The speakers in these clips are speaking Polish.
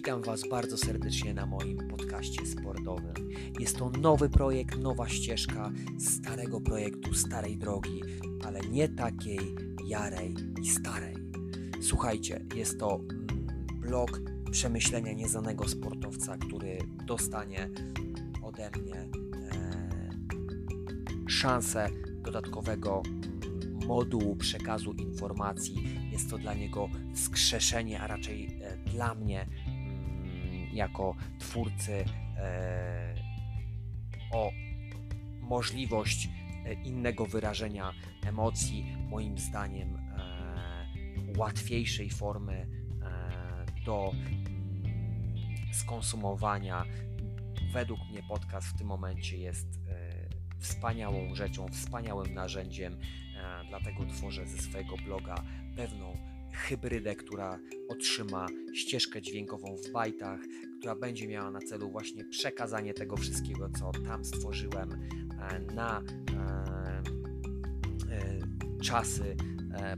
Witam Was bardzo serdecznie na moim podcaście sportowym. Jest to nowy projekt, nowa ścieżka starego projektu, starej drogi, ale nie takiej jarej i starej. Słuchajcie, jest to mm, blog przemyślenia nieznanego sportowca, który dostanie ode mnie e, szansę dodatkowego mm, modułu przekazu informacji. Jest to dla niego wskrzeszenie, a raczej e, dla mnie jako twórcy e, o możliwość e, innego wyrażenia emocji, moim zdaniem e, łatwiejszej formy do mm, skonsumowania. Według mnie podcast w tym momencie jest wspaniałą rzeczą, wspaniałym narzędziem, dlatego tworzę ze swojego bloga pewną hybrydę, która otrzyma ścieżkę dźwiękową w bajtach, która będzie miała na celu właśnie przekazanie tego wszystkiego, co tam stworzyłem e, na e, e, czasy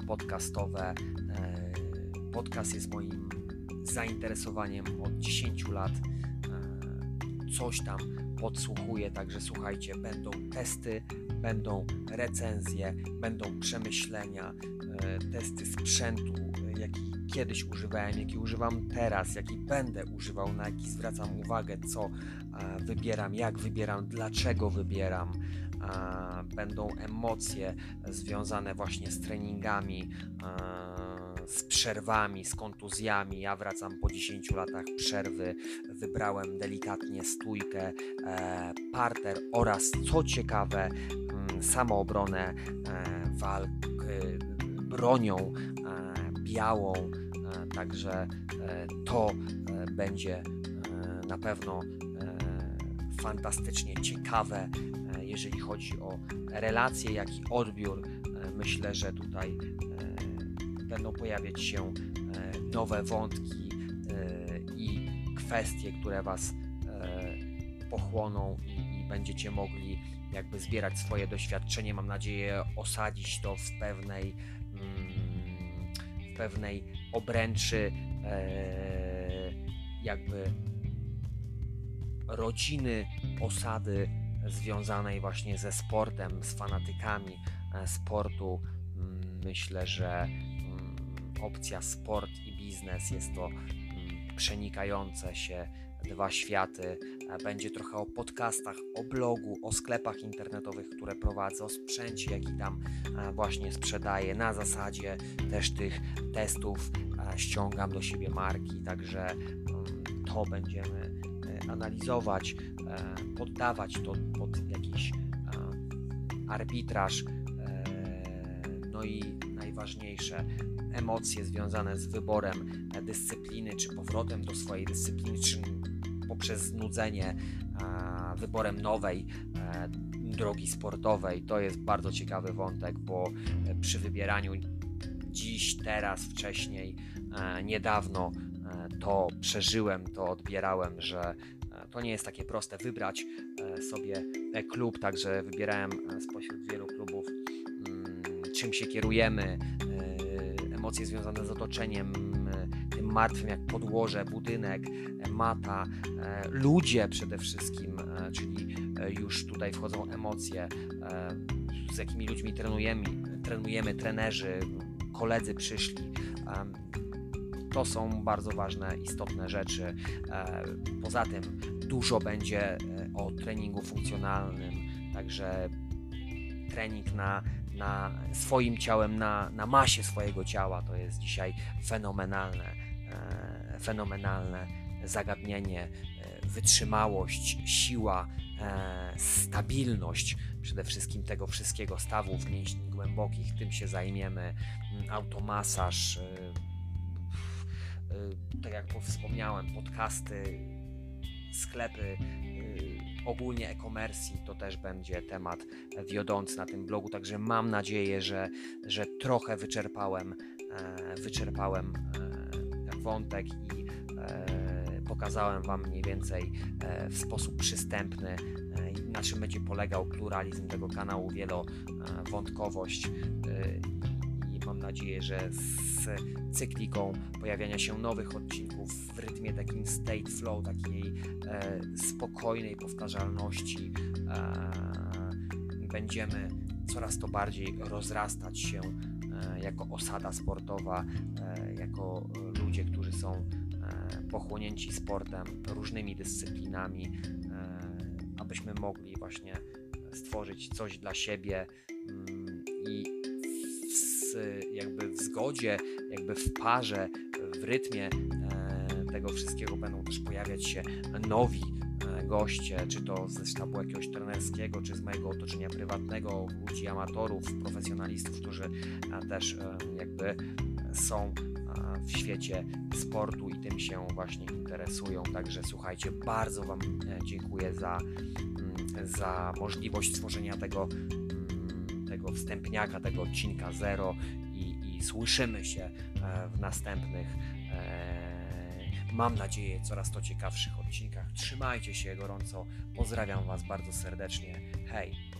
podcastowe. Podcast jest moim zainteresowaniem od 10 lat. Coś tam podsłuchuję, także słuchajcie, będą testy, będą recenzje, będą przemyślenia, e, testy sprzętu, e, jaki kiedyś używałem, jaki używam teraz, jaki będę używał, na jaki zwracam uwagę, co e, wybieram, jak wybieram, dlaczego wybieram. Będą emocje związane właśnie z treningami, z przerwami, z kontuzjami. Ja wracam po 10 latach przerwy. Wybrałem delikatnie stójkę, e, parter oraz, co ciekawe, mm, samoobronę, e, walk e, bronią białą. Także to będzie na pewno fantastycznie ciekawe, jeżeli chodzi o relacje, jak i odbiór. Myślę, że tutaj będą pojawiać się e, nowe wątki e, i kwestie, które Was e, pochłoną i, i będziecie mogli jakby zbierać swoje doświadczenie. Mam nadzieję osadzić to w pewnej mm, w pewnej obręczy jakby rodziny, osady związanej właśnie ze sportem, z fanatykami sportu. Mm, Myślę, że opcja sport i biznes jest to mm, przenikające się dwa światy. E, Będzie trochę o podcastach, o blogu, o sklepach internetowych, które prowadzę, o sprzęcie, jaki tam e, właśnie sprzedaję. Na zasadzie też tych testów e, ściągam do siebie marki, także mm, to będziemy analizować, poddawać to pod jakiś arbitraż. No i najważniejsze emocje związane z wyborem e, dyscypliny, czy powrotem do swojej dyscypliny, czy poprzez znudzenie, wyborem nowej e, drogi sportowej. To jest bardzo ciekawy wątek, bo e, przy wybieraniu dziś, teraz, wcześniej, niedawno to przeżyłem, to odbierałem, że to nie jest takie proste wybrać sobie klub, także wybierałem spośród wielu klubów, czym się kierujemy, e, emocje związane z otoczeniem, e, tym martwym jak podłoże, budynek, e, mata, ludzie przede wszystkim, czyli już tutaj wchodzą emocje, z jakimi ludźmi trenujemy, trenujemy trenerzy, koledzy przyszli. To są bardzo ważne, istotne rzeczy. Poza tym dużo będzie o treningu funkcjonalnym, także trening na, na swoim ciałem, na, na masie swojego ciała to jest dzisiaj fenomenalne, e, fenomenalne zagadnienie. E, Wytrzymałość, siła, e, stabilność przede wszystkim tego wszystkiego, stawów mięśni głębokich, tym się zajmiemy. Mm, Automasaż, e, e, tak jak wspomniałem, podcasty, sklepy, y, ogólnie e-commerce to też będzie temat wiodący na tym blogu, także mam nadzieję, że, że trochę wyczerpałem, e, wyczerpałem e, wątek i e, pokazałem Wam mniej więcej w sposób przystępny, na czym będzie polegał pluralizm tego kanału, wielowątkowość mam nadzieję, że z cykliką pojawiania się nowych odcinków w rytmie takim state flow, takiej e, spokojnej powtarzalności, e, będziemy coraz to bardziej rozrastać się e, jako osada sportowa, e, jako ludzie, którzy są e, pochłonięci sportem, różnymi dyscyplinami, abyśmy mogli właśnie stworzyć coś dla siebie mm, i zgodzie, jakby w parze, w rytmie tego wszystkiego będą też pojawiać się nowi goście, czy to ze sztabu jakiegoś trenerskiego, czy z mojego otoczenia prywatnego, ludzi amatorów, profesjonalistów, którzy też jakby są w świecie sportu i tym się właśnie interesują. Także słuchajcie, bardzo Wam e, dziękuję za, mm, za możliwość stworzenia tego, mm, tego wstępniaka, tego odcinka zero słyszymy się e, w następnych e, mam nadzieję, coraz to ciekawszych odcinkach. Trzymajcie się gorąco. Pozdrawiam Was bardzo serdecznie. Hej!